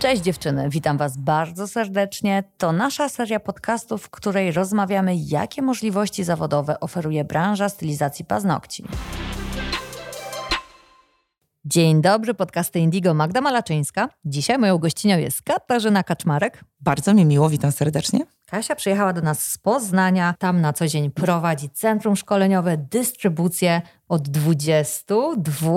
Cześć dziewczyny, witam Was bardzo serdecznie. To nasza seria podcastów, w której rozmawiamy, jakie możliwości zawodowe oferuje branża stylizacji paznokci. Dzień dobry, podcasty Indigo Magda Malaczyńska. Dzisiaj moją gościnią jest Katarzyna Kaczmarek. Bardzo mi miło, witam serdecznie. Kasia przyjechała do nas z Poznania. Tam na co dzień prowadzi centrum szkoleniowe, dystrybucję od 22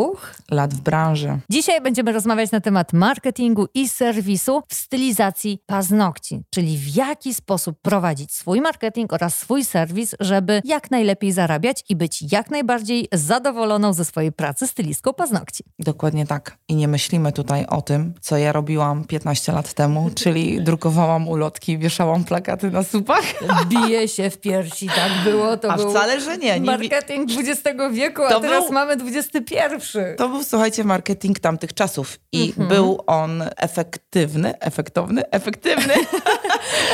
lat w branży. Dzisiaj będziemy rozmawiać na temat marketingu i serwisu w stylizacji paznokci, czyli w jaki sposób prowadzić swój marketing oraz swój serwis, żeby jak najlepiej zarabiać i być jak najbardziej zadowoloną ze swojej pracy stylistką paznokci. Dokładnie tak. I nie myślimy tutaj o tym, co ja robiłam 15 lat temu, czyli drukowałam ulotki, wieszałam plakaty na supach. Bije się w piersi, tak było. To A był wcale, że nie. nie marketing XX wieku, a teraz był, mamy XXI. To był, słuchajcie, marketing tamtych czasów i mhm. był on efektywny, efektowny, efektywny.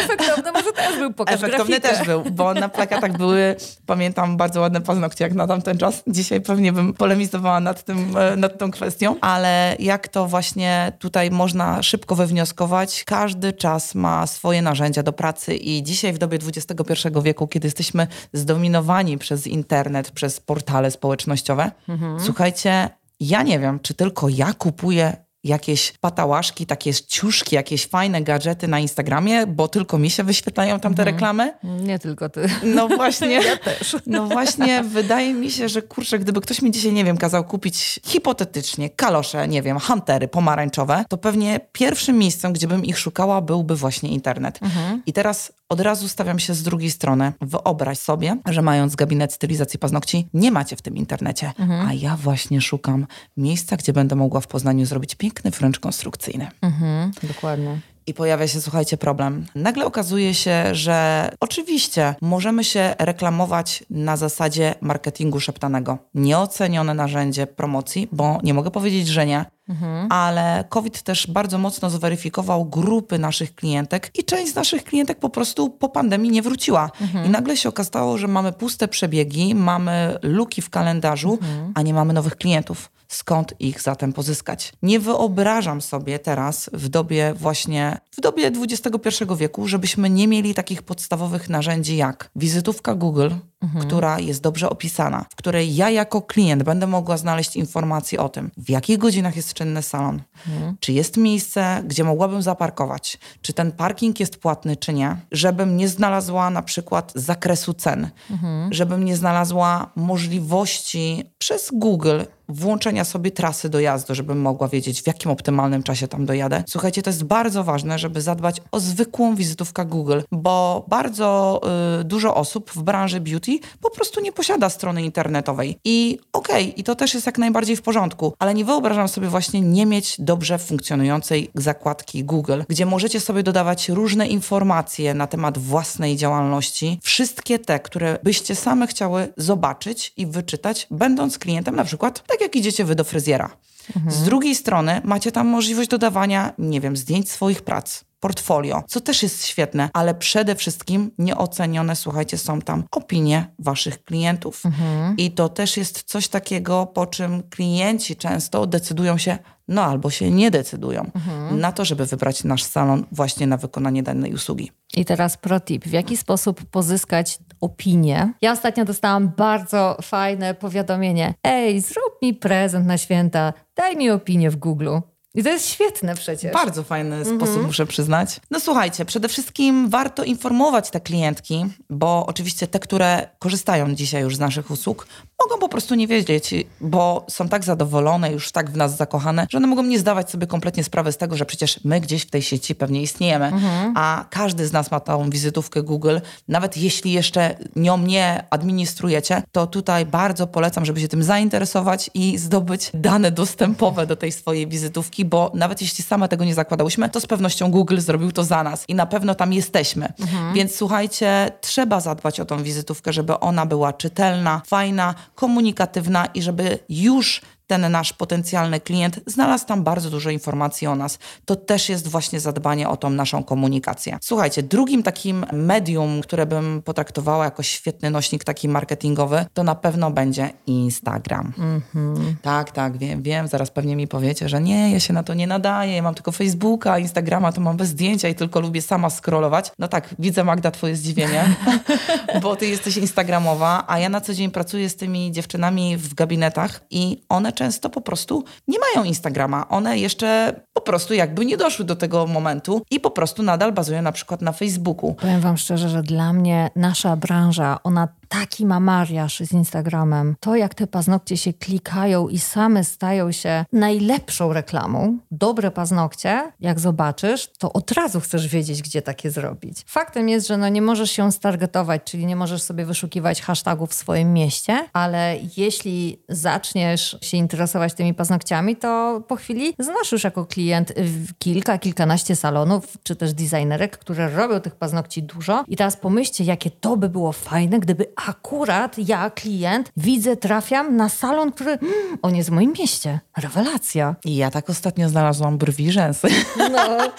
efektowny może też był, pokaż Efektowny grafikę. też był, bo na plakatach były, pamiętam, bardzo ładne paznokcie jak na tamten czas. Dzisiaj pewnie bym polemizowała nad, tym, e, nad tą kwestią, ale jak to właśnie tutaj można szybko wywnioskować, każdy czas ma swoje narzędzia do pracy i dzisiaj w dobie XXI wieku, kiedy jesteśmy zdominowani przez internet, przez portale społecznościowe, mhm. słuchajcie, ja nie wiem, czy tylko ja kupuję jakieś patałaszki, takie ciuszki, jakieś fajne gadżety na Instagramie, bo tylko mi się wyświetlają tam te mhm. reklamy. Nie tylko ty. No właśnie. ja też. No właśnie, wydaje mi się, że kurczę, gdyby ktoś mi dzisiaj, nie wiem, kazał kupić hipotetycznie kalosze, nie wiem, huntery pomarańczowe, to pewnie pierwszym miejscem, gdzie bym ich szukała, byłby właśnie internet. Mhm. I teraz od razu stawiam się z drugiej strony. Wyobraź sobie, że mając gabinet stylizacji paznokci, nie macie w tym internecie, mhm. a ja właśnie szukam miejsca, gdzie będę mogła w Poznaniu zrobić piękny fręcz konstrukcyjny. Mhm, dokładnie. I pojawia się, słuchajcie, problem. Nagle okazuje się, że oczywiście możemy się reklamować na zasadzie marketingu szeptanego. Nieocenione narzędzie promocji, bo nie mogę powiedzieć, że nie. Mhm. Ale COVID też bardzo mocno zweryfikował grupy naszych klientek i część z naszych klientek po prostu po pandemii nie wróciła. Mhm. I nagle się okazało, że mamy puste przebiegi, mamy luki w kalendarzu, mhm. a nie mamy nowych klientów skąd ich zatem pozyskać. Nie wyobrażam sobie teraz w dobie właśnie, w dobie XXI wieku, żebyśmy nie mieli takich podstawowych narzędzi jak wizytówka Google, mhm. która jest dobrze opisana, w której ja jako klient będę mogła znaleźć informacje o tym, w jakich godzinach jest czynny salon, mhm. czy jest miejsce, gdzie mogłabym zaparkować, czy ten parking jest płatny, czy nie, żebym nie znalazła na przykład zakresu cen, mhm. żebym nie znalazła możliwości przez Google włączenia sobie trasy dojazdu, żebym mogła wiedzieć, w jakim optymalnym czasie tam dojadę. Słuchajcie, to jest bardzo ważne, żeby zadbać o zwykłą wizytówkę Google, bo bardzo y, dużo osób w branży beauty po prostu nie posiada strony internetowej. I okej, okay, i to też jest jak najbardziej w porządku, ale nie wyobrażam sobie właśnie nie mieć dobrze funkcjonującej zakładki Google, gdzie możecie sobie dodawać różne informacje na temat własnej działalności, wszystkie te, które byście same chciały zobaczyć i wyczytać, będąc klientem na przykład tak jak idziecie wy do fryzjera. Mhm. Z drugiej strony macie tam możliwość dodawania, nie wiem, zdjęć swoich prac, portfolio, co też jest świetne, ale przede wszystkim nieocenione, słuchajcie, są tam opinie waszych klientów. Mhm. I to też jest coś takiego, po czym klienci często decydują się, no albo się nie decydują mhm. na to, żeby wybrać nasz salon właśnie na wykonanie danej usługi. I teraz pro tip. W jaki sposób pozyskać opinię? Ja ostatnio dostałam bardzo fajne powiadomienie. Ej, zrób mi prezent na święta, daj mi opinię w Google. I to jest świetne przecież. Bardzo fajny mhm. sposób, muszę przyznać. No słuchajcie, przede wszystkim warto informować te klientki, bo oczywiście te, które korzystają dzisiaj już z naszych usług, mogą po prostu nie wiedzieć, bo są tak zadowolone, już tak w nas zakochane, że one mogą nie zdawać sobie kompletnie sprawy z tego, że przecież my gdzieś w tej sieci pewnie istniejemy, mhm. a każdy z nas ma tą wizytówkę Google. Nawet jeśli jeszcze nią nie administrujecie, to tutaj bardzo polecam, żeby się tym zainteresować i zdobyć dane dostępowe do tej swojej wizytówki, bo nawet jeśli same tego nie zakładałyśmy, to z pewnością Google zrobił to za nas i na pewno tam jesteśmy. Mhm. Więc słuchajcie, trzeba zadbać o tą wizytówkę, żeby ona była czytelna, fajna, komunikatywna i żeby już ten nasz potencjalny klient znalazł tam bardzo dużo informacji o nas. To też jest właśnie zadbanie o tą naszą komunikację. Słuchajcie, drugim takim medium, które bym potraktowała jako świetny nośnik taki marketingowy, to na pewno będzie Instagram. Mm-hmm. Tak, tak, wiem, wiem. Zaraz pewnie mi powiecie, że nie, ja się na to nie nadaję, ja mam tylko Facebooka, Instagrama to mam bez zdjęcia i tylko lubię sama scrollować. No tak, widzę Magda twoje zdziwienie, bo ty jesteś instagramowa, a ja na co dzień pracuję z tymi dziewczynami w gabinetach i one często po prostu nie mają Instagrama. One jeszcze po prostu jakby nie doszły do tego momentu i po prostu nadal bazują na przykład na Facebooku. Powiem wam szczerze, że dla mnie nasza branża, ona taki ma mariaż z Instagramem. To, jak te paznokcie się klikają i same stają się najlepszą reklamą. Dobre paznokcie, jak zobaczysz, to od razu chcesz wiedzieć, gdzie takie zrobić. Faktem jest, że no nie możesz się stargetować, czyli nie możesz sobie wyszukiwać hashtagów w swoim mieście, ale jeśli zaczniesz się interesować tymi paznokciami, to po chwili znasz już jako klient kilka, kilkanaście salonów, czy też designerek, które robią tych paznokci dużo. I teraz pomyślcie, jakie to by było fajne, gdyby akurat ja, klient, widzę, trafiam na salon, który mm, on jest w moim mieście. Rewelacja. I ja tak ostatnio znalazłam brwi rzęsy. No.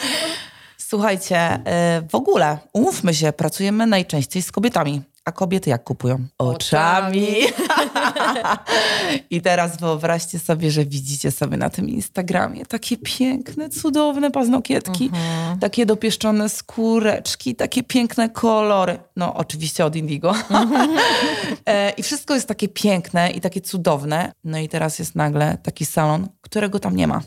Słuchajcie, y, w ogóle, umówmy się, pracujemy najczęściej z kobietami. A kobiety jak kupują? Oczami. I teraz wyobraźcie sobie, że widzicie sobie na tym Instagramie takie piękne, cudowne paznokietki, mhm. takie dopieszczone skóreczki, takie piękne kolory. No, oczywiście od Indigo. E, I wszystko jest takie piękne i takie cudowne. No i teraz jest nagle taki salon, którego tam nie ma.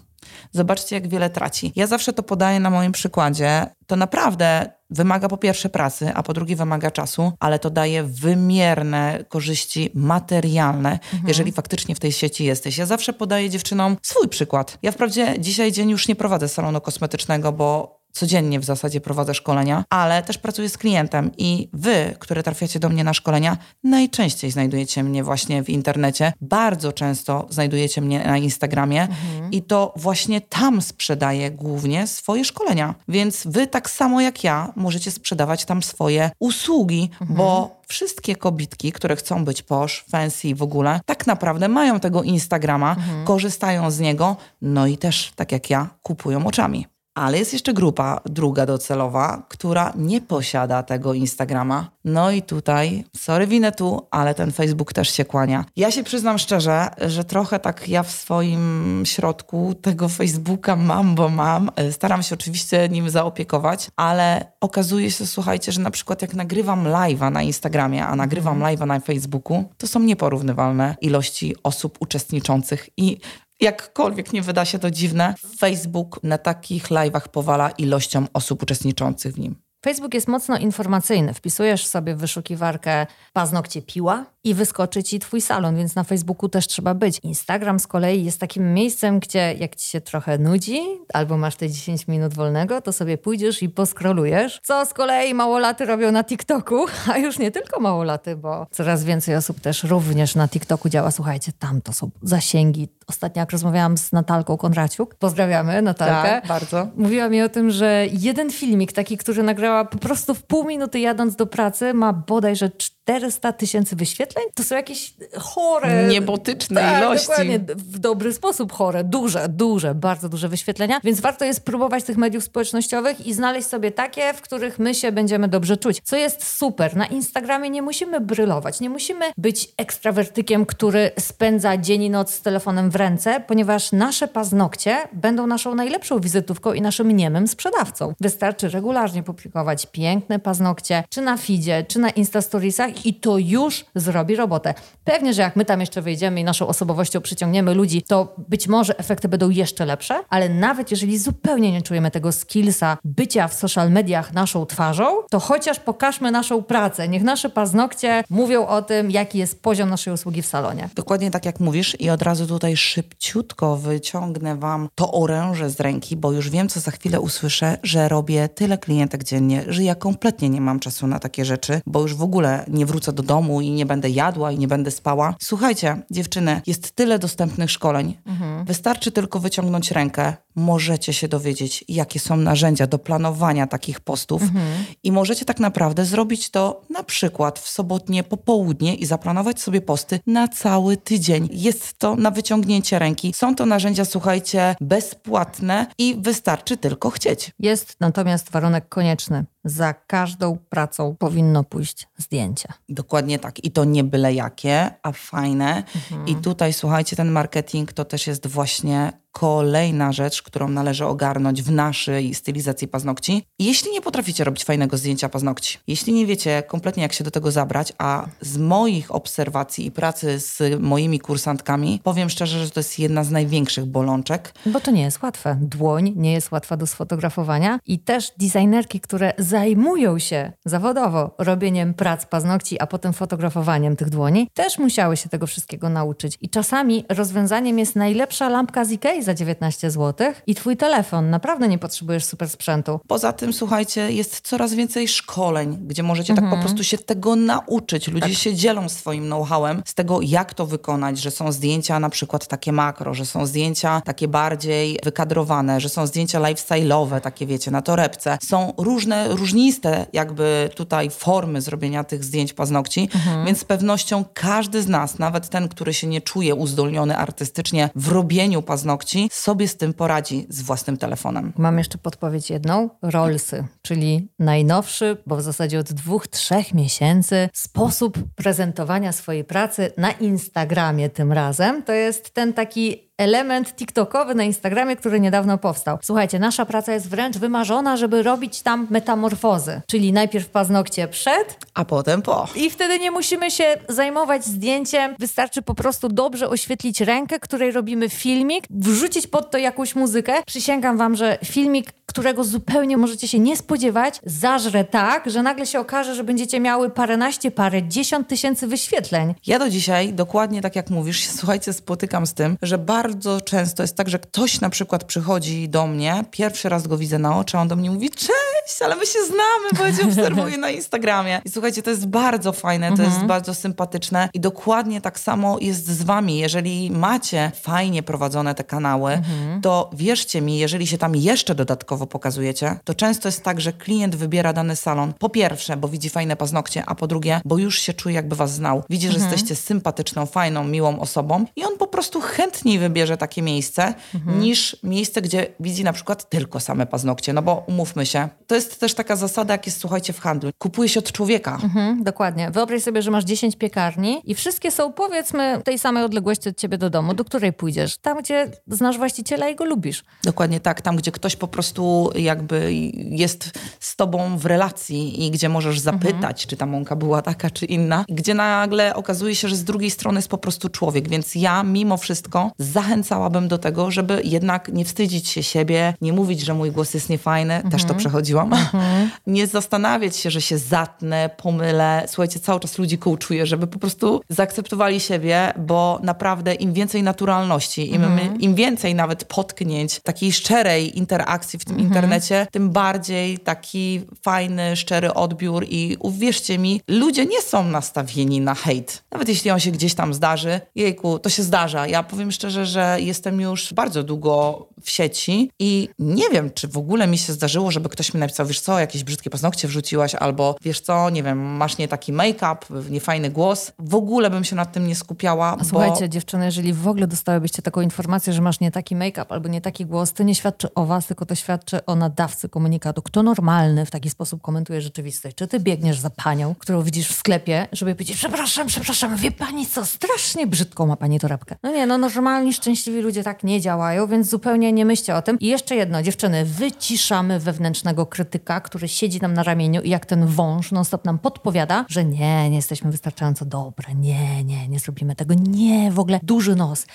Zobaczcie, jak wiele traci. Ja zawsze to podaję na moim przykładzie. To naprawdę wymaga po pierwsze pracy, a po drugie wymaga czasu, ale to daje wymierne korzyści materialne, mhm. jeżeli faktycznie w tej sieci jesteś. Ja zawsze podaję dziewczynom swój przykład. Ja wprawdzie dzisiaj dzień już nie prowadzę salonu kosmetycznego, bo codziennie w zasadzie prowadzę szkolenia, ale też pracuję z klientem i wy, które trafiacie do mnie na szkolenia, najczęściej znajdujecie mnie właśnie w internecie, bardzo często znajdujecie mnie na Instagramie mhm. i to właśnie tam sprzedaję głównie swoje szkolenia. Więc wy tak samo jak ja możecie sprzedawać tam swoje usługi, mhm. bo wszystkie kobitki, które chcą być posh, fancy w ogóle, tak naprawdę mają tego Instagrama, mhm. korzystają z niego, no i też, tak jak ja, kupują oczami. Ale jest jeszcze grupa druga docelowa, która nie posiada tego Instagrama. No i tutaj, sorry winę tu, ale ten Facebook też się kłania. Ja się przyznam szczerze, że trochę tak ja w swoim środku tego Facebooka mam, bo mam. Staram się oczywiście nim zaopiekować, ale okazuje się, słuchajcie, że na przykład jak nagrywam live'a na Instagramie, a nagrywam mhm. live'a na Facebooku, to są nieporównywalne ilości osób uczestniczących i Jakkolwiek nie wyda się to dziwne, Facebook na takich live'ach powala ilością osób uczestniczących w nim. Facebook jest mocno informacyjny. Wpisujesz sobie w wyszukiwarkę paznokcie piła i wyskoczy ci twój salon, więc na Facebooku też trzeba być. Instagram z kolei jest takim miejscem, gdzie jak ci się trochę nudzi, albo masz te 10 minut wolnego, to sobie pójdziesz i poskrolujesz, co z kolei małolaty robią na TikToku, a już nie tylko małolaty, bo coraz więcej osób też również na TikToku działa. Słuchajcie, tam to są zasięgi. Ostatnio jak rozmawiałam z Natalką Kondraciuk, pozdrawiamy Natalkę. Tak, bardzo. Mówiła mi o tym, że jeden filmik taki, który nagrała po prostu w pół minuty jadąc do pracy, ma bodajże 400 tysięcy wyświetleń. To są jakieś chore... Niebotyczne tak, ilości. dokładnie. W dobry sposób chore. Duże, duże, bardzo duże wyświetlenia. Więc warto jest próbować tych mediów społecznościowych i znaleźć sobie takie, w których my się będziemy dobrze czuć. Co jest super. Na Instagramie nie musimy brylować. Nie musimy być ekstrawertykiem, który spędza dzień i noc z telefonem w ręce, ponieważ nasze paznokcie będą naszą najlepszą wizytówką i naszym niemym sprzedawcą. Wystarczy regularnie publikować piękne paznokcie, czy na feedzie, czy na Instastoriesach i to już zrobi robotę. Pewnie, że jak my tam jeszcze wyjdziemy i naszą osobowością przyciągniemy ludzi, to być może efekty będą jeszcze lepsze, ale nawet jeżeli zupełnie nie czujemy tego skillsa bycia w social mediach naszą twarzą, to chociaż pokażmy naszą pracę. Niech nasze paznokcie mówią o tym, jaki jest poziom naszej usługi w salonie. Dokładnie tak jak mówisz i od razu tutaj szybciutko wyciągnę Wam to oręże z ręki, bo już wiem, co za chwilę usłyszę, że robię tyle klientek dziennie, że ja kompletnie nie mam czasu na takie rzeczy, bo już w ogóle nie nie wrócę do domu i nie będę jadła i nie będę spała. Słuchajcie, dziewczyny, jest tyle dostępnych szkoleń. Mhm. Wystarczy tylko wyciągnąć rękę, możecie się dowiedzieć, jakie są narzędzia do planowania takich postów mhm. i możecie tak naprawdę zrobić to na przykład w sobotnie popołudnie i zaplanować sobie posty na cały tydzień. Jest to na wyciągnięcie ręki. Są to narzędzia, słuchajcie, bezpłatne i wystarczy tylko chcieć. Jest natomiast warunek konieczny. Za każdą pracą powinno pójść zdjęcie. Dokładnie tak. I to nie byle jakie, a fajne. Mhm. I tutaj, słuchajcie, ten marketing to też jest właśnie kolejna rzecz, którą należy ogarnąć w naszej stylizacji paznokci. Jeśli nie potraficie robić fajnego zdjęcia paznokci, jeśli nie wiecie kompletnie jak się do tego zabrać, a z moich obserwacji i pracy z moimi kursantkami, powiem szczerze, że to jest jedna z największych bolączek. Bo to nie jest łatwe. Dłoń nie jest łatwa do sfotografowania i też designerki, które zajmują się zawodowo robieniem prac paznokci, a potem fotografowaniem tych dłoni, też musiały się tego wszystkiego nauczyć. I czasami rozwiązaniem jest najlepsza lampka z Ikei za 19 zł i twój telefon. Naprawdę nie potrzebujesz super sprzętu. Poza tym, słuchajcie, jest coraz więcej szkoleń, gdzie możecie mhm. tak po mhm. prostu się tego nauczyć. Ludzie tak. się dzielą swoim know-howem z tego, jak to wykonać, że są zdjęcia na przykład takie makro, że są zdjęcia takie bardziej wykadrowane, że są zdjęcia lifestyle'owe, takie wiecie, na torebce. Są różne, różniste jakby tutaj formy zrobienia tych zdjęć paznokci, mhm. więc z pewnością każdy z nas, nawet ten, który się nie czuje uzdolniony artystycznie w robieniu paznokci, sobie z tym poradzi z własnym telefonem. Mam jeszcze podpowiedź jedną. Rollsy, czyli najnowszy, bo w zasadzie od dwóch, trzech miesięcy sposób prezentowania swojej pracy na Instagramie tym razem. To jest ten taki element TikTokowy na Instagramie, który niedawno powstał. Słuchajcie, nasza praca jest wręcz wymarzona, żeby robić tam metamorfozy, czyli najpierw paznokcie przed, a potem po. I wtedy nie musimy się zajmować zdjęciem, wystarczy po prostu dobrze oświetlić rękę, której robimy filmik, wrzucić pod to jakąś muzykę. Przysięgam wam, że filmik, którego zupełnie możecie się nie spodziewać, zażre tak, że nagle się okaże, że będziecie miały paręnaście, parę, dziesiąt tysięcy wyświetleń. Ja do dzisiaj, dokładnie tak jak mówisz, się, słuchajcie, spotykam z tym, że bardzo często jest tak, że ktoś na przykład przychodzi do mnie, pierwszy raz go widzę na oczy, a on do mnie mówi, cześć, ale my się znamy, bo ja cię obserwuję na Instagramie. I słuchajcie, to jest bardzo fajne, to jest mhm. bardzo sympatyczne i dokładnie tak samo jest z wami. Jeżeli macie fajnie prowadzone te kanały, mhm. to wierzcie mi, jeżeli się tam jeszcze dodatkowo pokazujecie, to często jest tak, że klient wybiera dany salon po pierwsze, bo widzi fajne paznokcie, a po drugie, bo już się czuje jakby was znał. Widzi, że mhm. jesteście sympatyczną, fajną, miłą osobą i on po prostu chętniej wybierze takie miejsce, mhm. niż miejsce, gdzie widzi na przykład tylko same paznokcie. No bo umówmy się, to jest też taka zasada, jak jest, słuchajcie, w handlu. Kupuje się od człowieka. Mhm, dokładnie. Wyobraź sobie, że masz 10 piekarni i wszystkie są, powiedzmy, tej samej odległości od ciebie do domu, do której pójdziesz. Tam, gdzie znasz właściciela i go lubisz. Dokładnie tak. Tam, gdzie ktoś po prostu jakby jest z tobą w relacji i gdzie możesz zapytać, mhm. czy ta mąka była taka, czy inna. Gdzie nagle okazuje się, że z drugiej strony jest po prostu człowiek. Więc ja mimo wszystko za zachęcałabym do tego, żeby jednak nie wstydzić się siebie, nie mówić, że mój głos jest niefajny, mhm. też to przechodziłam, mhm. nie zastanawiać się, że się zatnę, pomylę. Słuchajcie, cały czas ludzi coachuję, żeby po prostu zaakceptowali siebie, bo naprawdę im więcej naturalności, im, mhm. im więcej nawet potknięć, takiej szczerej interakcji w tym mhm. Internecie, tym bardziej taki fajny, szczery odbiór i uwierzcie mi, ludzie nie są nastawieni na hejt. Nawet jeśli on się gdzieś tam zdarzy, jejku, to się zdarza. Ja powiem szczerze, że jestem już bardzo długo w sieci i nie wiem, czy w ogóle mi się zdarzyło, żeby ktoś mi napisał, wiesz co, jakieś brzydkie paznokcie wrzuciłaś, albo wiesz co, nie wiem, masz nie taki make-up, niefajny głos. W ogóle bym się nad tym nie skupiała. A bo... Słuchajcie, dziewczyny, jeżeli w ogóle dostałybyście taką informację, że masz nie taki make-up albo nie taki głos, to nie świadczy o was, tylko to świadczy o nadawcy komunikatu. Kto normalny w taki sposób komentuje rzeczywistość? Czy ty biegniesz za panią, którą widzisz w sklepie, żeby powiedzieć, przepraszam, przepraszam, wie pani co, strasznie brzydką ma pani torebkę. No nie, no normalni, szczęśliwi ludzie tak nie działają, więc zupełnie nie myślcie o tym. I jeszcze jedno, dziewczyny, wyciszamy wewnętrznego krytyka, który siedzi nam na ramieniu i jak ten wąż non-stop nam podpowiada, że nie, nie jesteśmy wystarczająco dobre, nie, nie, nie zrobimy tego, nie, w ogóle duży nos,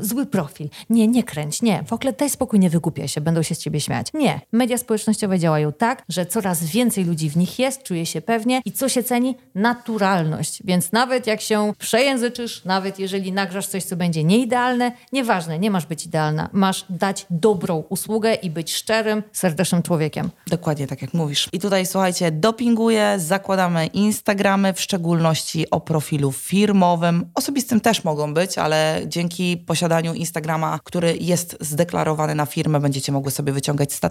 zły profil, nie, nie kręć, nie, w ogóle daj spokój, nie wygłupiaj się, będą się z ciebie śmiać. Nie, media społecznościowe działają tak, że coraz więcej ludzi w nich jest, czuje się pewnie i co się ceni? Naturalność. Więc nawet jak się przejęzyczysz, nawet jeżeli nagrasz coś, co będzie nieidealne, nieważne, nie masz być idealna. Masz dać dobrą usługę i być szczerym, serdecznym człowiekiem. Dokładnie tak jak mówisz. I tutaj słuchajcie, dopinguję, zakładamy Instagramy, w szczególności o profilu firmowym. Osobistym też mogą być, ale dzięki posiadaniu Instagrama, który jest zdeklarowany na firmę, będziecie mogły sobie wyciągać statystyki,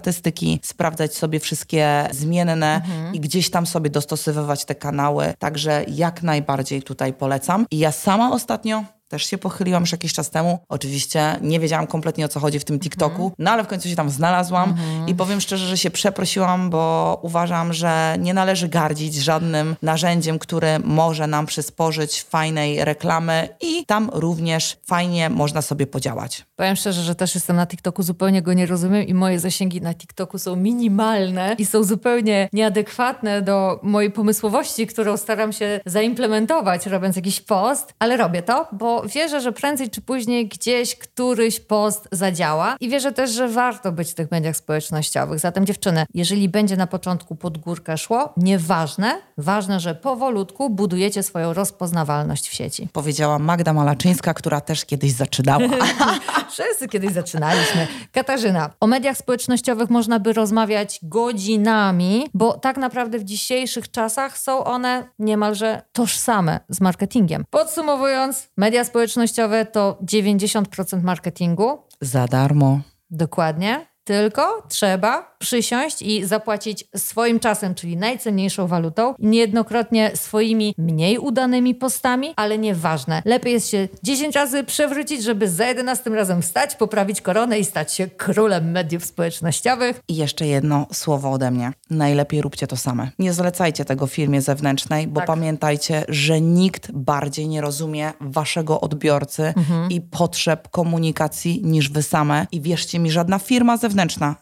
sprawdzać sobie wszystkie zmienne mhm. i gdzieś tam sobie dostosowywać te kanały. Także jak najbardziej tutaj polecam. I ja sama ostatnio też się pochyliłam już jakiś czas temu. Oczywiście nie wiedziałam kompletnie o co chodzi w tym TikToku, mm. no ale w końcu się tam znalazłam mm. i powiem szczerze, że się przeprosiłam, bo uważam, że nie należy gardzić żadnym narzędziem, które może nam przysporzyć fajnej reklamy i tam również fajnie można sobie podziałać. Powiem szczerze, że też jestem na TikToku, zupełnie go nie rozumiem i moje zasięgi na TikToku są minimalne i są zupełnie nieadekwatne do mojej pomysłowości, którą staram się zaimplementować, robiąc jakiś post, ale robię to, bo wierzę, że prędzej czy później gdzieś któryś post zadziała i wierzę też, że warto być w tych mediach społecznościowych. Zatem dziewczyny, jeżeli będzie na początku pod górkę szło, nieważne, ważne, że powolutku budujecie swoją rozpoznawalność w sieci. Powiedziała Magda Malaczyńska, która też kiedyś zaczynała. Wszyscy kiedyś zaczynaliśmy. Katarzyna, o mediach społecznościowych można by rozmawiać godzinami, bo tak naprawdę w dzisiejszych czasach są one niemalże tożsame z marketingiem. Podsumowując, media społecznościowe to 90% marketingu. Za darmo. Dokładnie. Tylko trzeba przysiąść i zapłacić swoim czasem, czyli najcenniejszą walutą, niejednokrotnie swoimi mniej udanymi postami, ale nieważne. Lepiej jest się 10 razy przewrócić, żeby za 11 razem wstać, poprawić koronę i stać się królem mediów społecznościowych. I jeszcze jedno słowo ode mnie. Najlepiej róbcie to same. Nie zlecajcie tego firmie zewnętrznej, bo tak. pamiętajcie, że nikt bardziej nie rozumie waszego odbiorcy mhm. i potrzeb komunikacji niż wy same. I wierzcie mi, żadna firma zewnętrzna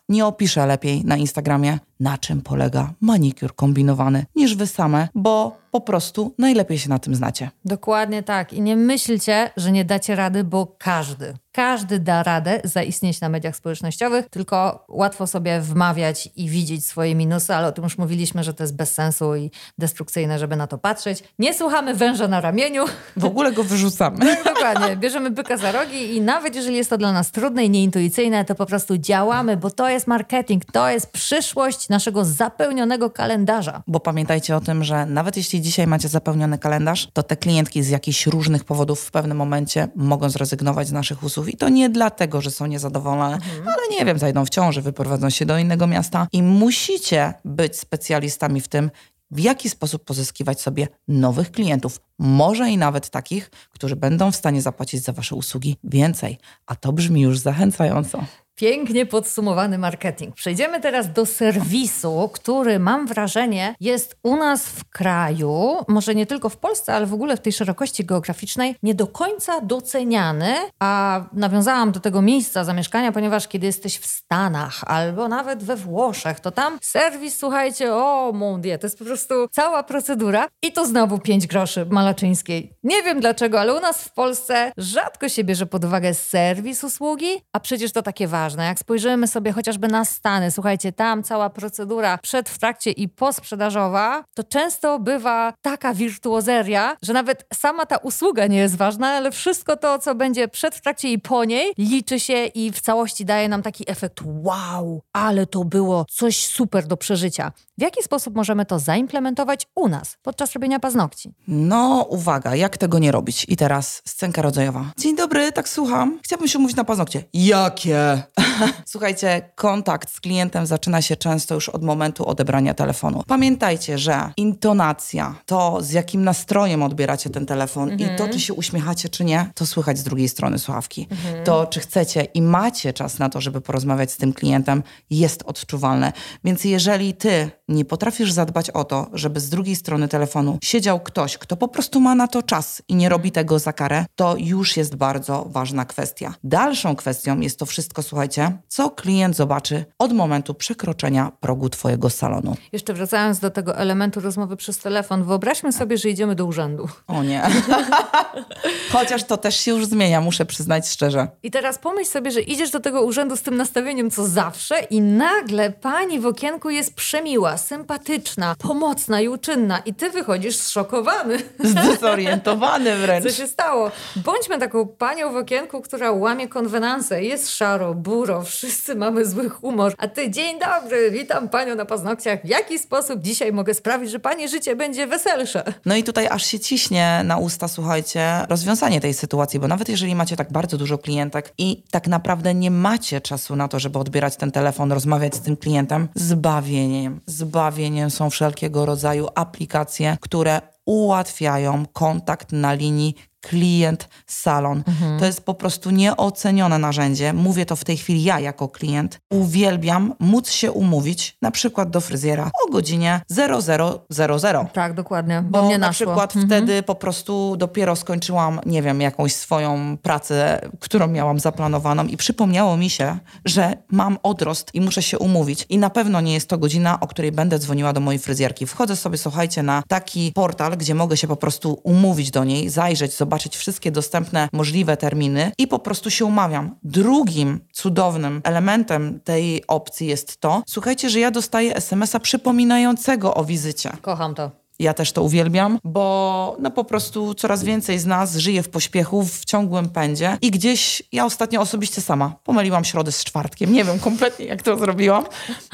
nie opisze lepiej lepiej na Instagramie, na czym polega manikur kombinowany, niż wy same, bo po prostu najlepiej się na tym znacie. Dokładnie tak. I nie myślcie, że nie dacie rady, bo każdy, każdy da radę zaistnieć na mediach społecznościowych, tylko łatwo sobie wmawiać i widzieć swoje minusy, ale o tym już mówiliśmy, że to jest bez sensu i destrukcyjne, żeby na to patrzeć. Nie słuchamy węża na ramieniu. W ogóle go wyrzucamy. tak, dokładnie. Bierzemy byka za rogi i nawet jeżeli jest to dla nas trudne i nieintuicyjne, to po prostu działamy, bo to jest marketing, to jest przyszłość naszego zapełnionego kalendarza. Bo pamiętajcie o tym, że nawet jeśli dzisiaj macie zapełniony kalendarz, to te klientki z jakichś różnych powodów w pewnym momencie mogą zrezygnować z naszych usług. I to nie dlatego, że są niezadowolone, mhm. ale nie wiem, zajdą w ciąży, wyprowadzą się do innego miasta i musicie być specjalistami w tym, w jaki sposób pozyskiwać sobie nowych klientów, może i nawet takich, którzy będą w stanie zapłacić za Wasze usługi więcej. A to brzmi już zachęcająco. Pięknie podsumowany marketing. Przejdziemy teraz do serwisu, który mam wrażenie jest u nas w kraju, może nie tylko w Polsce, ale w ogóle w tej szerokości geograficznej, nie do końca doceniany. A nawiązałam do tego miejsca zamieszkania, ponieważ kiedy jesteś w Stanach albo nawet we Włoszech, to tam serwis, słuchajcie, o mon Dieu, to jest po prostu cała procedura. I to znowu 5 groszy Malaczyńskiej. Nie wiem dlaczego, ale u nas w Polsce rzadko się bierze pod uwagę serwis usługi, a przecież to takie ważne ważne. Jak spojrzymy sobie chociażby na Stany, słuchajcie, tam cała procedura przed, w trakcie i posprzedażowa, to często bywa taka wirtuozeria, że nawet sama ta usługa nie jest ważna, ale wszystko to, co będzie przed, w trakcie i po niej, liczy się i w całości daje nam taki efekt wow, ale to było coś super do przeżycia. W jaki sposób możemy to zaimplementować u nas podczas robienia paznokci? No, uwaga, jak tego nie robić? I teraz scenka rodzajowa. Dzień dobry, tak słucham. Chciałabym się umówić na paznokcie. Jakie? Słuchajcie, kontakt z klientem zaczyna się często już od momentu odebrania telefonu. Pamiętajcie, że intonacja, to z jakim nastrojem odbieracie ten telefon mhm. i to, czy się uśmiechacie, czy nie, to słychać z drugiej strony słuchawki. Mhm. To, czy chcecie i macie czas na to, żeby porozmawiać z tym klientem, jest odczuwalne. Więc jeżeli ty nie potrafisz zadbać o to, żeby z drugiej strony telefonu siedział ktoś, kto po prostu ma na to czas i nie robi tego za karę, to już jest bardzo ważna kwestia. Dalszą kwestią jest to wszystko, słuchajcie, co klient zobaczy od momentu przekroczenia progu Twojego salonu. Jeszcze wracając do tego elementu rozmowy przez telefon, wyobraźmy sobie, że idziemy do urzędu. O nie. Chociaż to też się już zmienia, muszę przyznać szczerze. I teraz pomyśl sobie, że idziesz do tego urzędu z tym nastawieniem co zawsze i nagle pani w okienku jest przemiła, sympatyczna, pomocna i uczynna i ty wychodzisz zszokowany. Zdezorientowany wręcz. Co się stało? Bądźmy taką panią w okienku, która łamie konwenanse. Jest szaro, buro, jutro, wszyscy mamy zły humor, a ty dzień dobry, witam panią na paznokciach. W jaki sposób dzisiaj mogę sprawić, że pani życie będzie weselsze? No i tutaj aż się ciśnie na usta, słuchajcie, rozwiązanie tej sytuacji, bo nawet jeżeli macie tak bardzo dużo klientek i tak naprawdę nie macie czasu na to, żeby odbierać ten telefon, rozmawiać z tym klientem, zbawieniem, zbawieniem są wszelkiego rodzaju aplikacje, które ułatwiają kontakt na linii klient salon. Mhm. To jest po prostu nieocenione narzędzie. Mówię to w tej chwili ja jako klient. Uwielbiam móc się umówić na przykład do fryzjera o godzinie 0000. Tak, dokładnie. Bo, bo na przykład mhm. wtedy po prostu dopiero skończyłam, nie wiem, jakąś swoją pracę, którą miałam zaplanowaną i przypomniało mi się, że mam odrost i muszę się umówić. I na pewno nie jest to godzina, o której będę dzwoniła do mojej fryzjerki. Wchodzę sobie, słuchajcie, na taki portal, gdzie mogę się po prostu umówić do niej, zajrzeć, zobaczyć, zobaczyć wszystkie dostępne możliwe terminy i po prostu się umawiam. Drugim cudownym elementem tej opcji jest to, słuchajcie, że ja dostaję SMS-a przypominającego o wizycie. Kocham to. Ja też to uwielbiam, bo no po prostu coraz więcej z nas żyje w pośpiechu, w ciągłym pędzie i gdzieś ja ostatnio osobiście sama pomyliłam środę z czwartkiem. Nie wiem kompletnie jak to zrobiłam,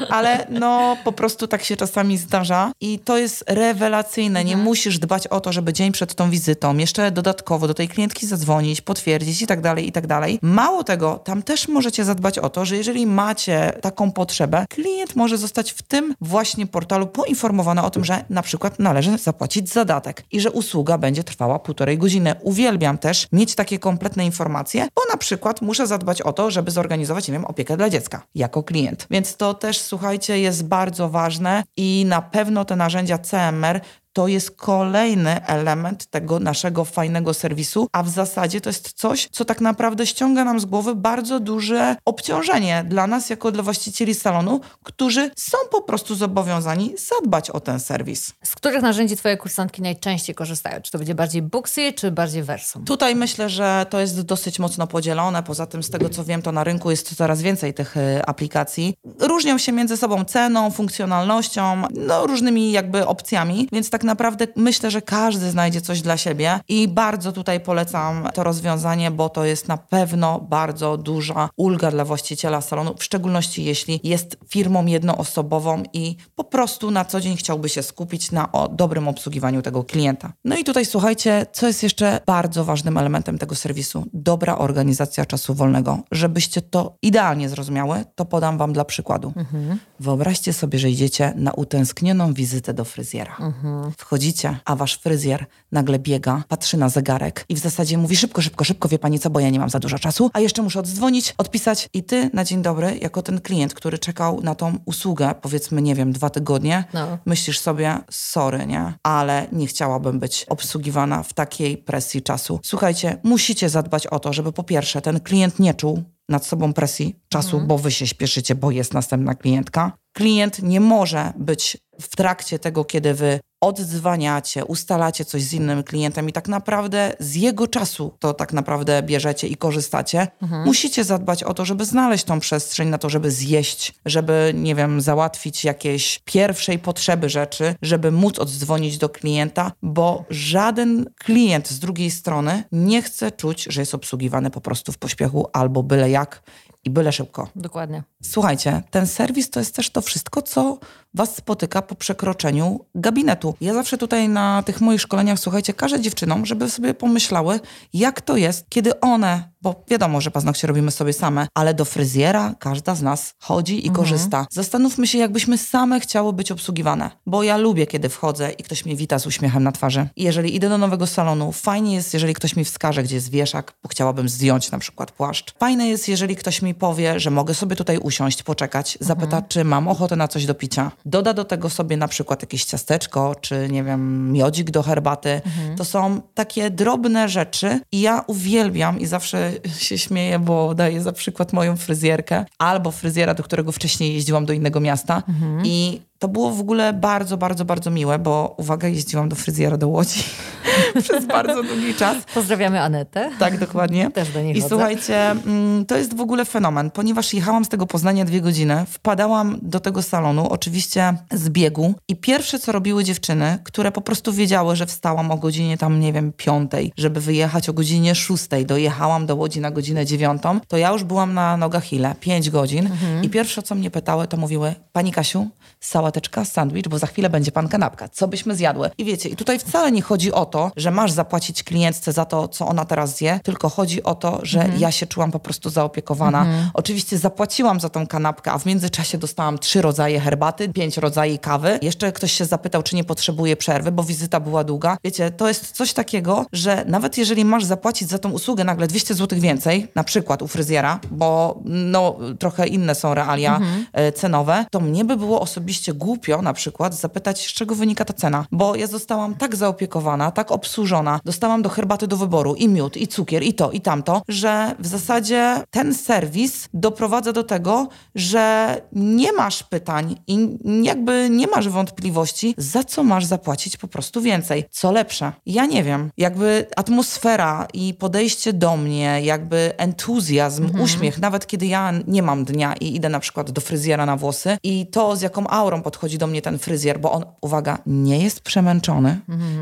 ale no po prostu tak się czasami zdarza i to jest rewelacyjne. Nie mhm. musisz dbać o to, żeby dzień przed tą wizytą jeszcze dodatkowo do tej klientki zadzwonić, potwierdzić i tak dalej, i tak dalej. Mało tego, tam też możecie zadbać o to, że jeżeli macie taką potrzebę, klient może zostać w tym właśnie portalu poinformowany o tym, że na przykład na należy zapłacić zadatek i że usługa będzie trwała półtorej godziny. Uwielbiam też mieć takie kompletne informacje, bo na przykład muszę zadbać o to, żeby zorganizować, nie wiem, opiekę dla dziecka jako klient. Więc to też, słuchajcie, jest bardzo ważne i na pewno te narzędzia CMR to jest kolejny element tego naszego fajnego serwisu, a w zasadzie to jest coś, co tak naprawdę ściąga nam z głowy bardzo duże obciążenie dla nas, jako dla właścicieli salonu, którzy są po prostu zobowiązani zadbać o ten serwis. Z których narzędzi Twoje kursantki najczęściej korzystają? Czy to będzie bardziej Booksy, czy bardziej Versum? Tutaj myślę, że to jest dosyć mocno podzielone. Poza tym, z tego co wiem, to na rynku jest coraz więcej tych y, aplikacji. Różnią się między sobą ceną, funkcjonalnością, no, różnymi jakby opcjami, więc tak tak naprawdę myślę, że każdy znajdzie coś dla siebie i bardzo tutaj polecam to rozwiązanie, bo to jest na pewno bardzo duża ulga dla właściciela salonu, w szczególności jeśli jest firmą jednoosobową i po prostu na co dzień chciałby się skupić na dobrym obsługiwaniu tego klienta. No i tutaj słuchajcie, co jest jeszcze bardzo ważnym elementem tego serwisu? Dobra organizacja czasu wolnego. Żebyście to idealnie zrozumiały, to podam wam dla przykładu. Mhm. Wyobraźcie sobie, że idziecie na utęsknioną wizytę do fryzjera. Mhm. Wchodzicie, a wasz fryzjer nagle biega, patrzy na zegarek i w zasadzie mówi szybko, szybko, szybko, wie pani co, bo ja nie mam za dużo czasu, a jeszcze muszę oddzwonić, odpisać i ty na dzień dobry, jako ten klient, który czekał na tą usługę, powiedzmy, nie wiem, dwa tygodnie, no. myślisz sobie, sorry, nie? Ale nie chciałabym być obsługiwana w takiej presji czasu. Słuchajcie, musicie zadbać o to, żeby po pierwsze ten klient nie czuł, nad sobą presji czasu, mhm. bo wy się śpieszycie, bo jest następna klientka. Klient nie może być w trakcie tego, kiedy wy oddzwaniacie, ustalacie coś z innym klientem i tak naprawdę z jego czasu to tak naprawdę bierzecie i korzystacie, mhm. musicie zadbać o to, żeby znaleźć tą przestrzeń na to, żeby zjeść, żeby, nie wiem, załatwić jakieś pierwszej potrzeby rzeczy, żeby móc oddzwonić do klienta, bo żaden klient z drugiej strony nie chce czuć, że jest obsługiwany po prostu w pośpiechu albo byle jak i byle szybko. Dokładnie. Słuchajcie, ten serwis to jest też to wszystko, co Was spotyka po przekroczeniu gabinetu. Ja zawsze tutaj na tych moich szkoleniach, słuchajcie, każę dziewczynom, żeby sobie pomyślały, jak to jest, kiedy one, bo wiadomo, że paznokcie robimy sobie same, ale do fryzjera każda z nas chodzi i mhm. korzysta. Zastanówmy się, jakbyśmy same chciały być obsługiwane, bo ja lubię, kiedy wchodzę i ktoś mnie wita z uśmiechem na twarzy. I jeżeli idę do nowego salonu, fajnie jest, jeżeli ktoś mi wskaże, gdzie jest wieszak, bo chciałabym zdjąć na przykład płaszcz. Fajne jest, jeżeli ktoś mi powie, że mogę sobie tutaj usiąść, poczekać, zapyta, mhm. czy mam ochotę na coś do picia. Doda do tego sobie na przykład jakieś ciasteczko, czy nie wiem, miodzik do herbaty. Mhm. To są takie drobne rzeczy i ja uwielbiam i zawsze się śmieję, bo daję za przykład moją fryzjerkę albo fryzjera, do którego wcześniej jeździłam do innego miasta mhm. i to było w ogóle bardzo, bardzo, bardzo miłe, bo uwaga, jeździłam do fryzjera do Łodzi przez bardzo długi czas. Pozdrawiamy Anetę. Tak, dokładnie. Też do niej I chodzę. słuchajcie, mm, to jest w ogóle fenomen, ponieważ jechałam z tego Poznania dwie godziny, wpadałam do tego salonu, oczywiście z biegu i pierwsze, co robiły dziewczyny, które po prostu wiedziały, że wstałam o godzinie tam, nie wiem, piątej, żeby wyjechać o godzinie szóstej, dojechałam do Łodzi na godzinę dziewiątą, to ja już byłam na nogach ile? Pięć godzin i pierwsze, co mnie pytały, to mówiły, pani Kasiu, sałateczka, sandwich, bo za chwilę będzie pan kanapka, co byśmy zjadły? I wiecie, i tutaj wcale nie chodzi o to, że masz zapłacić klientce za to, co ona teraz zje, tylko chodzi o to, że ja się czułam po prostu zaopiekowana. Oczywiście zapłaciłam za tą kanapkę, a w międzyczasie dostałam trzy rodzaje herbaty, pięć rodzajów kawy. Jeszcze ktoś się zapytał, czy nie potrzebuje przerwy, bo wizyta była długa. Wiecie, to jest coś takiego, że nawet jeżeli masz zapłacić za tą usługę nagle 200 zł więcej, na przykład u fryzjera, bo no trochę inne są realia e, cenowe, to mnie by było osobiście głupio na przykład zapytać, z czego wynika ta cena, bo ja zostałam tak zaopiekowana, tak obsłużona, dostałam do herbaty do wyboru i miód, i cukier, i to, i tamto, że w zasadzie ten serwis doprowadza do tego, że nie masz pytań i jakby nie masz wątpliwości, za co masz zapłacić po prostu więcej. Co lepsze? Ja nie wiem. Jakby atmosfera i podejście do mnie, jakby entuzjazm, uśmiech, nawet kiedy ja nie mam dnia i idę na przykład do fryzjera na włosy i to, z jaką aurą podchodzi do mnie ten fryzjer, bo on, uwaga, nie jest przemęczony,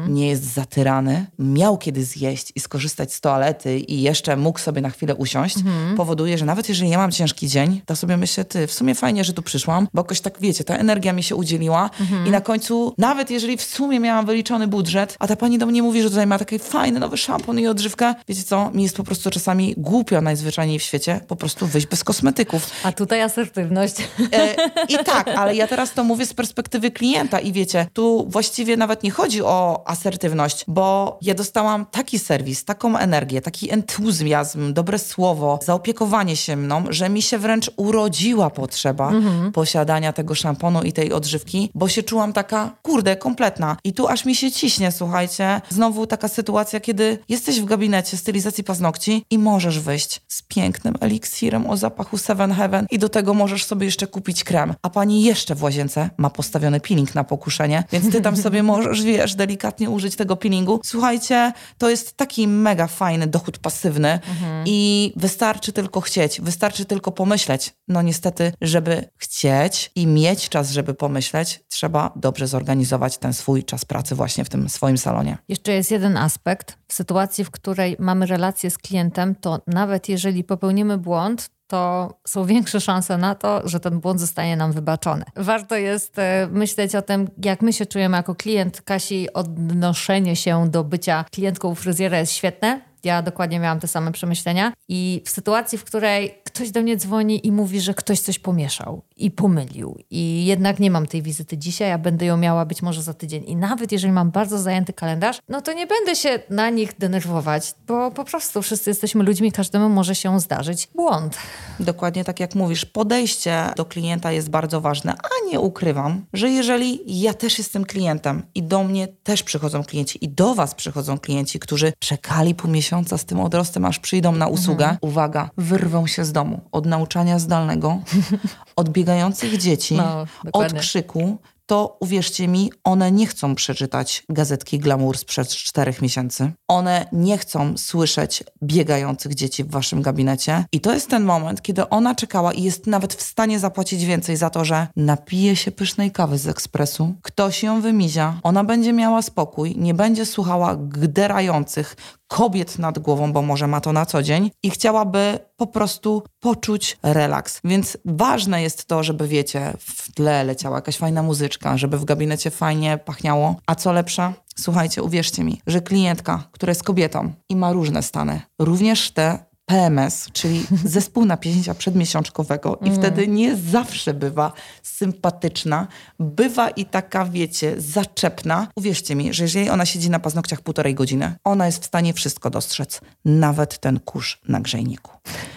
nie jest zatyrany, miał kiedy zjeść i skorzystać z toalety i jeszcze mógł sobie na chwilę usiąść, powoduje, że nawet jeżeli ja mam ciężki dzień, to sobie myślę, ty, w sumie fajnie, że tu przyszłam, bo jakoś tak, wiecie, ta energia mi się udzieliła i na końcu, nawet jeżeli w sumie miałam wyliczony budżet, a ta pani do mnie mówi, że tutaj ma taki fajny nowy szampon i odżywkę, wiecie co, mi jest po prostu czasami głupio najzwyczajniej w świecie po prostu wyjść bez kosmetyków. A tutaj asertywność. E, I tak, ale ja teraz to mówię z perspektywy klienta i wiecie, tu właściwie nawet nie chodzi o asertywność, bo ja dostałam taki serwis, taką energię, taki entuzjazm, dobre słowo, zaopiekowanie się mną, że mi się wręcz urodziła potrzeba posiadania tego szamponu i tej odżywki, bo się czułam taka, kurde, kompletna. I tu aż mi się ciśnie, słuchajcie, znowu taka sytuacja, kiedy jesteś w gabinecie stylizacji paznokci i możesz wyjść z pięknym eliksirem o zapachu Seven Heaven i do tego możesz sobie jeszcze kupić krem. A pani jeszcze w łazience ma postawiony peeling na pokuszenie, więc ty tam sobie możesz, wiesz, delikatnie użyć tego peelingu. Słuchajcie, to jest taki mega fajny dochód pasywny i wystarczy tylko chcieć, wystarczy tylko pomyśleć. No niestety, żeby chcieć i mieć czas, żeby pomyśleć, trzeba dobrze zorganizować ten swój czas pracy właśnie w tym swoim salonie. Jeszcze jest jeden aspekt. W sytuacji, w której mamy relację z klientem, to nawet jeżeli popełnimy błąd, to są większe szanse na to, że ten błąd zostanie nam wybaczony. Warto jest e, myśleć o tym, jak my się czujemy jako klient. Kasi odnoszenie się do bycia klientką fryzjera jest świetne. Ja dokładnie miałam te same przemyślenia. I w sytuacji, w której ktoś do mnie dzwoni i mówi, że ktoś coś pomieszał i pomylił, i jednak nie mam tej wizyty dzisiaj, a będę ją miała być może za tydzień. I nawet jeżeli mam bardzo zajęty kalendarz, no to nie będę się na nich denerwować, bo po prostu wszyscy jesteśmy ludźmi, każdemu może się zdarzyć błąd. Dokładnie tak jak mówisz, podejście do klienta jest bardzo ważne, a nie ukrywam, że jeżeli ja też jestem klientem i do mnie też przychodzą klienci i do was przychodzą klienci, którzy czekali pół miesiąca z tym odrostem, aż przyjdą na usługę, uwaga, wyrwą się z domu. Od nauczania zdalnego, od biegających dzieci, No, od krzyku, to uwierzcie mi, one nie chcą przeczytać gazetki Glamour sprzed czterech miesięcy. One nie chcą słyszeć biegających dzieci w waszym gabinecie. I to jest ten moment, kiedy ona czekała i jest nawet w stanie zapłacić więcej za to, że napije się pysznej kawy z ekspresu, ktoś ją wymizia, ona będzie miała spokój, nie będzie słuchała gderających kobiet nad głową, bo może ma to na co dzień i chciałaby po prostu poczuć relaks. Więc ważne jest to, żeby wiecie, w tle leciała jakaś fajna muzyczka, żeby w gabinecie fajnie pachniało. A co lepsze? Słuchajcie, uwierzcie mi, że klientka, która jest kobietą i ma różne stany, również te PMS, czyli zespół napięcia przedmiesiączkowego i wtedy nie zawsze bywa sympatyczna, bywa i taka, wiecie, zaczepna. Uwierzcie mi, że jeżeli ona siedzi na paznokciach półtorej godziny, ona jest w stanie wszystko dostrzec, nawet ten kurz na grzejniku.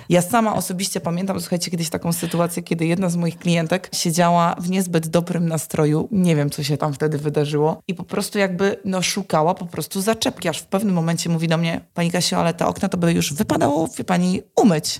Ja sama osobiście pamiętam, słuchajcie, kiedyś taką sytuację, kiedy jedna z moich klientek siedziała w niezbyt dobrym nastroju, nie wiem, co się tam wtedy wydarzyło i po prostu jakby, no, szukała po prostu zaczepki, aż w pewnym momencie mówi do mnie, pani Kasiu, ale te okna to by już wypadało, wie pani, umyć.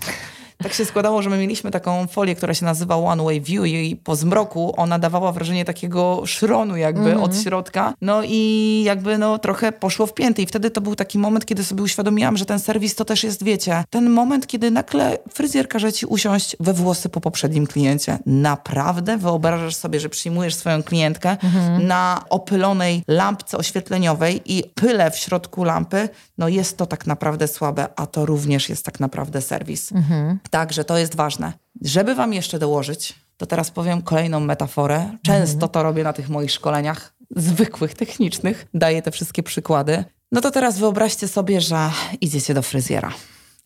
Tak się składało, że my mieliśmy taką folię, która się nazywa One Way View i po zmroku ona dawała wrażenie takiego szronu jakby mm -hmm. od środka. No i jakby no trochę poszło w pięty i wtedy to był taki moment, kiedy sobie uświadomiłam, że ten serwis to też jest, wiecie, ten moment, kiedy nagle fryzjer każe ci usiąść we włosy po poprzednim kliencie. Naprawdę wyobrażasz sobie, że przyjmujesz swoją klientkę -hmm. na opylonej lampce oświetleniowej i pyle w środku lampy, no jest to tak naprawdę słabe, a to również jest tak naprawdę serwis. Mhm. Także to jest ważne. Żeby wam jeszcze dołożyć, to teraz powiem kolejną metaforę. Często mhm. to robię na tych moich szkoleniach zwykłych, technicznych. Daję te wszystkie przykłady. No to teraz wyobraźcie sobie, że idziecie do fryzjera,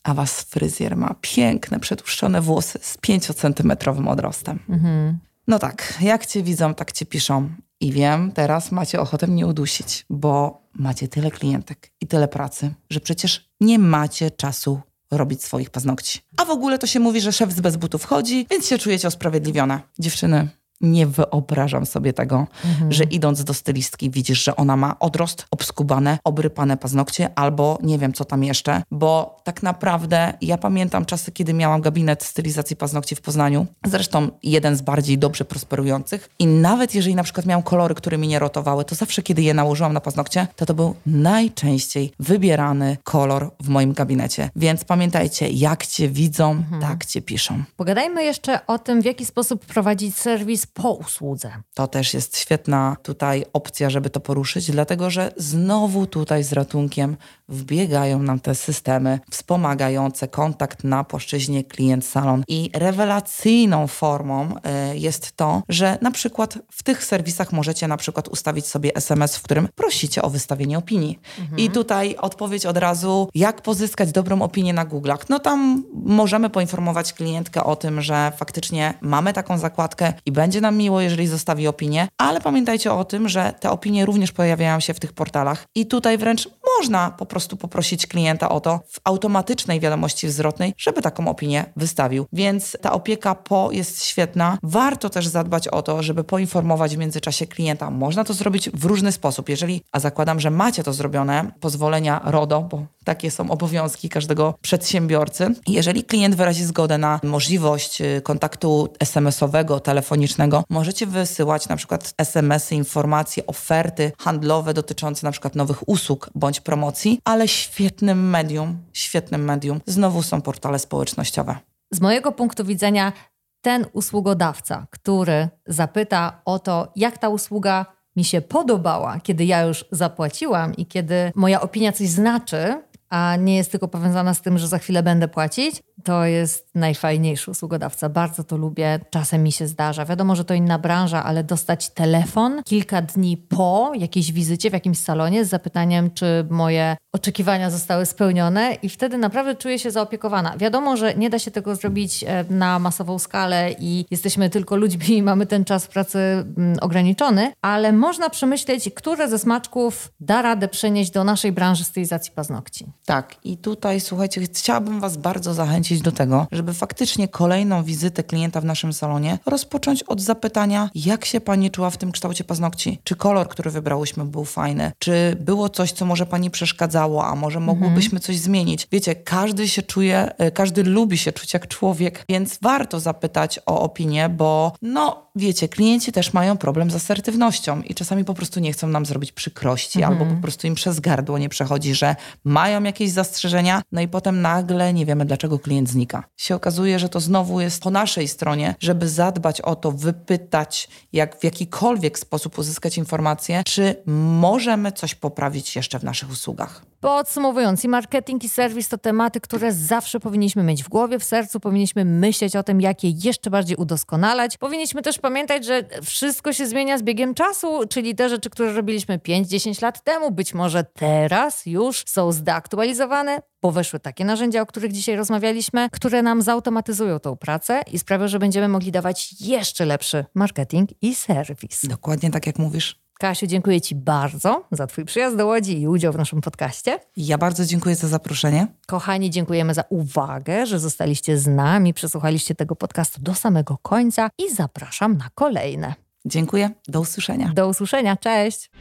a was fryzjer ma piękne, przetłuszczone włosy z 5-centymetrowym odrostem. Mhm. No tak, jak cię widzą, tak cię piszą. I wiem, teraz macie ochotę mnie udusić, bo macie tyle klientek i tyle pracy, że przecież nie macie czasu robić swoich paznokci. A w ogóle to się mówi, że szef z bez butów chodzi, więc się czujecie usprawiedliwione. Dziewczyny, nie wyobrażam sobie tego, mhm. że idąc do stylistki widzisz, że ona ma odrost, obskubane, obrypane paznokcie albo nie wiem co tam jeszcze, bo tak naprawdę ja pamiętam czasy, kiedy miałam gabinet stylizacji paznokci w Poznaniu, zresztą jeden z bardziej dobrze prosperujących i nawet jeżeli na przykład miałam kolory, które mi nie rotowały, to zawsze kiedy je nałożyłam na paznokcie, to to był najczęściej wybierany kolor w moim gabinecie. Więc pamiętajcie, jak cię widzą, mhm. tak cię piszą. Pogadajmy jeszcze o tym, w jaki sposób prowadzić serwis po usłudze. To też jest świetna tutaj opcja, żeby to poruszyć, dlatego że znowu tutaj z ratunkiem wbiegają nam te systemy wspomagające kontakt na płaszczyźnie klient-salon. I rewelacyjną formą y, jest to, że na przykład w tych serwisach możecie na przykład ustawić sobie SMS, w którym prosicie o wystawienie opinii. Mhm. I tutaj odpowiedź od razu, jak pozyskać dobrą opinię na Google'ach. No tam możemy poinformować klientkę o tym, że faktycznie mamy taką zakładkę i będzie nam miło, jeżeli zostawi opinię, ale pamiętajcie o tym, że te opinie również pojawiają się w tych portalach i tutaj wręcz można po prostu poprosić klienta o to w automatycznej wiadomości zwrotnej, żeby taką opinię wystawił. Więc ta opieka po jest świetna. Warto też zadbać o to, żeby poinformować w międzyczasie klienta. Można to zrobić w różny sposób. Jeżeli, a zakładam, że macie to zrobione, pozwolenia RODO, bo takie są obowiązki każdego przedsiębiorcy. Jeżeli klient wyrazi zgodę na możliwość y, kontaktu SMS-owego, telefonicznego, możecie wysyłać na przykład SMS-y, informacje, oferty handlowe dotyczące na przykład nowych usług bądź promocji, ale świetnym medium, świetnym medium znowu są portale społecznościowe. Z mojego punktu widzenia ten usługodawca, który zapyta o to, jak ta usługa mi się podobała, kiedy ja już zapłaciłam i kiedy moja opinia coś znaczy, a nie jest tylko powiązana z tym, że za chwilę będę płacić, to jest najfajniejszy usługodawca. Bardzo to lubię. Czasem mi się zdarza. Wiadomo, że to inna branża, ale dostać telefon kilka dni po jakiejś wizycie w jakimś salonie z zapytaniem, czy moje oczekiwania zostały spełnione i wtedy naprawdę czuję się zaopiekowana. Wiadomo, że nie da się tego zrobić e, na masową skalę i jesteśmy tylko ludźmi i mamy ten czas pracy mm, ograniczony, ale można przemyśleć, które ze smaczków da radę przenieść do naszej branży stylizacji paznokci. Tak, i tutaj słuchajcie, chciałabym Was bardzo zachęcić do tego, żeby faktycznie kolejną wizytę klienta w naszym salonie rozpocząć od zapytania, jak się Pani czuła w tym kształcie paznokci? Czy kolor, który wybrałyśmy, był fajny? Czy było coś, co może Pani przeszkadzało, a może mogłybyśmy coś zmienić? Wiecie, każdy się czuje, e, każdy lubi się czuć jak człowiek, więc warto zapytać o opinię, bo no, wiecie, klienci też mają problem z asertywnością i czasami po prostu nie chcą nam zrobić przykrości, mhm. albo po prostu im przez gardło nie przechodzi, że mają jakieś zastrzeżenia, no i potem nagle nie wiemy, dlaczego klient znika. Się okazuje, że to znowu jest po naszej stronie, żeby zadbać o to, wypytać, jak w jakikolwiek sposób uzyskać informację, czy możemy coś poprawić jeszcze w naszych usługach. Podsumowując, i marketing, i serwis to tematy, które zawsze powinniśmy mieć w głowie, w sercu, powinniśmy myśleć o tym, jak je jeszcze bardziej udoskonalać. Powinniśmy też pamiętać, że wszystko się zmienia z biegiem czasu, czyli te rzeczy, które robiliśmy 5-10 lat temu, być może teraz już są zdeaktualizowane, bo weszły takie narzędzia, o których dzisiaj rozmawialiśmy, które nam zautomatyzują tą pracę i sprawią, że będziemy mogli dawać jeszcze lepszy marketing i serwis. Dokładnie tak, jak mówisz. Kasiu, dziękuję Ci bardzo za Twój przyjazd do Łodzi i udział w naszym podcaście. Ja bardzo dziękuję za zaproszenie. Kochani, dziękujemy za uwagę, że zostaliście z nami, przesłuchaliście tego podcastu do samego końca i zapraszam na kolejne. Dziękuję. Do usłyszenia. Do usłyszenia. Cześć.